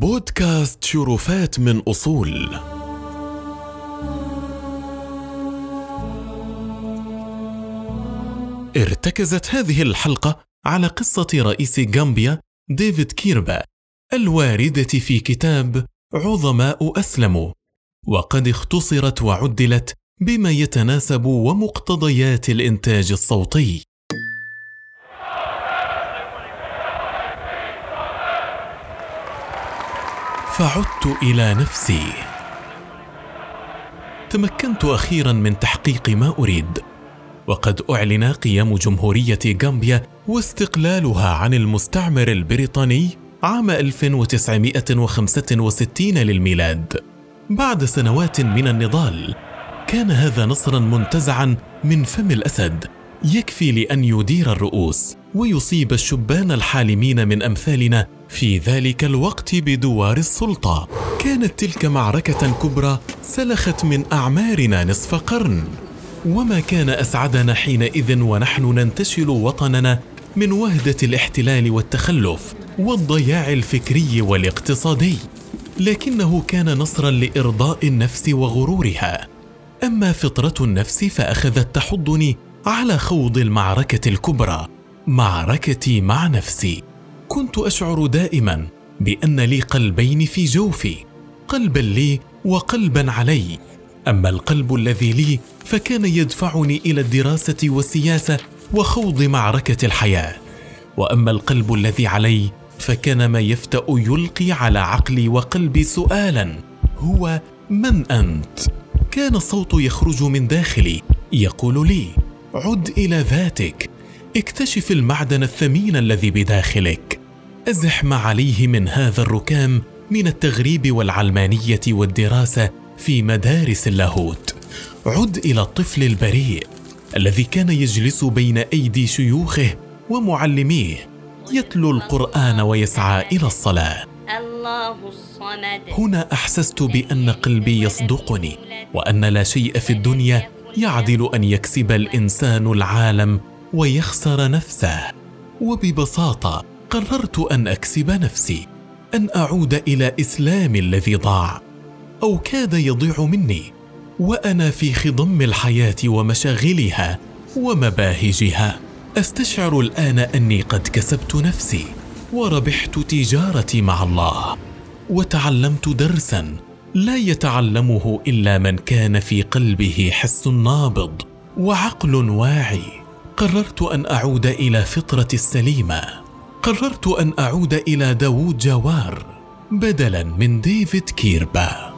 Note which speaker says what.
Speaker 1: بودكاست شرفات من أصول. ارتكزت هذه الحلقة على قصة رئيس غامبيا ديفيد كيربا الواردة في كتاب عظماء اسلموا وقد اختصرت وعدلت بما يتناسب ومقتضيات الإنتاج الصوتي. فعدت إلى نفسي. تمكنت أخيرا من تحقيق ما أريد وقد أعلن قيام جمهورية غامبيا واستقلالها عن المستعمر البريطاني عام 1965 للميلاد. بعد سنوات من النضال كان هذا نصرا منتزعا من فم الأسد يكفي لأن يدير الرؤوس ويصيب الشبان الحالمين من أمثالنا في ذلك الوقت بدوار السلطة. كانت تلك معركة كبرى سلخت من أعمارنا نصف قرن. وما كان أسعدنا حينئذ ونحن ننتشل وطننا من وهدة الاحتلال والتخلف والضياع الفكري والاقتصادي. لكنه كان نصرا لإرضاء النفس وغرورها. أما فطرة النفس فأخذت تحضني على خوض المعركة الكبرى. معركتي مع نفسي. كنت أشعر دائما بأن لي قلبين في جوفي قلبا لي وقلبا علي. أما القلب الذي لي فكان يدفعني إلى الدراسة والسياسة وخوض معركة الحياة. وأما القلب الذي علي فكان ما يفتأ يلقي على عقلي وقلبي سؤالا هو من أنت؟ كان الصوت يخرج من داخلي يقول لي عد إلى ذاتك اكتشف المعدن الثمين الذي بداخلك. أزح ما عليه من هذا الركام من التغريب والعلمانية والدراسة في مدارس اللاهوت عد إلى الطفل البريء الذي كان يجلس بين أيدي شيوخه ومعلميه يتلو القرآن ويسعى إلى الصلاة. الله الصمد. هنا أحسست بأن قلبي يصدقني وأن لا شيء في الدنيا يعدل أن يكسب الإنسان العالم ويخسر نفسه. وببساطة قررت أن أكسب نفسي أن أعود إلى اسلامي الذي ضاع أو كاد يضيع مني وأنا في خضم الحياة ومشاغلها ومباهجها. أستشعر الآن أني قد كسبت نفسي وربحت تجارتي مع الله وتعلمت درسا لا يتعلمه إلا من كان في قلبه حس نابض وعقل واعي. قررت أن أعود إلى فطرتي السليمة. قررت أن أعود إلى داوود جوار بدلا من ديفيد كيربا.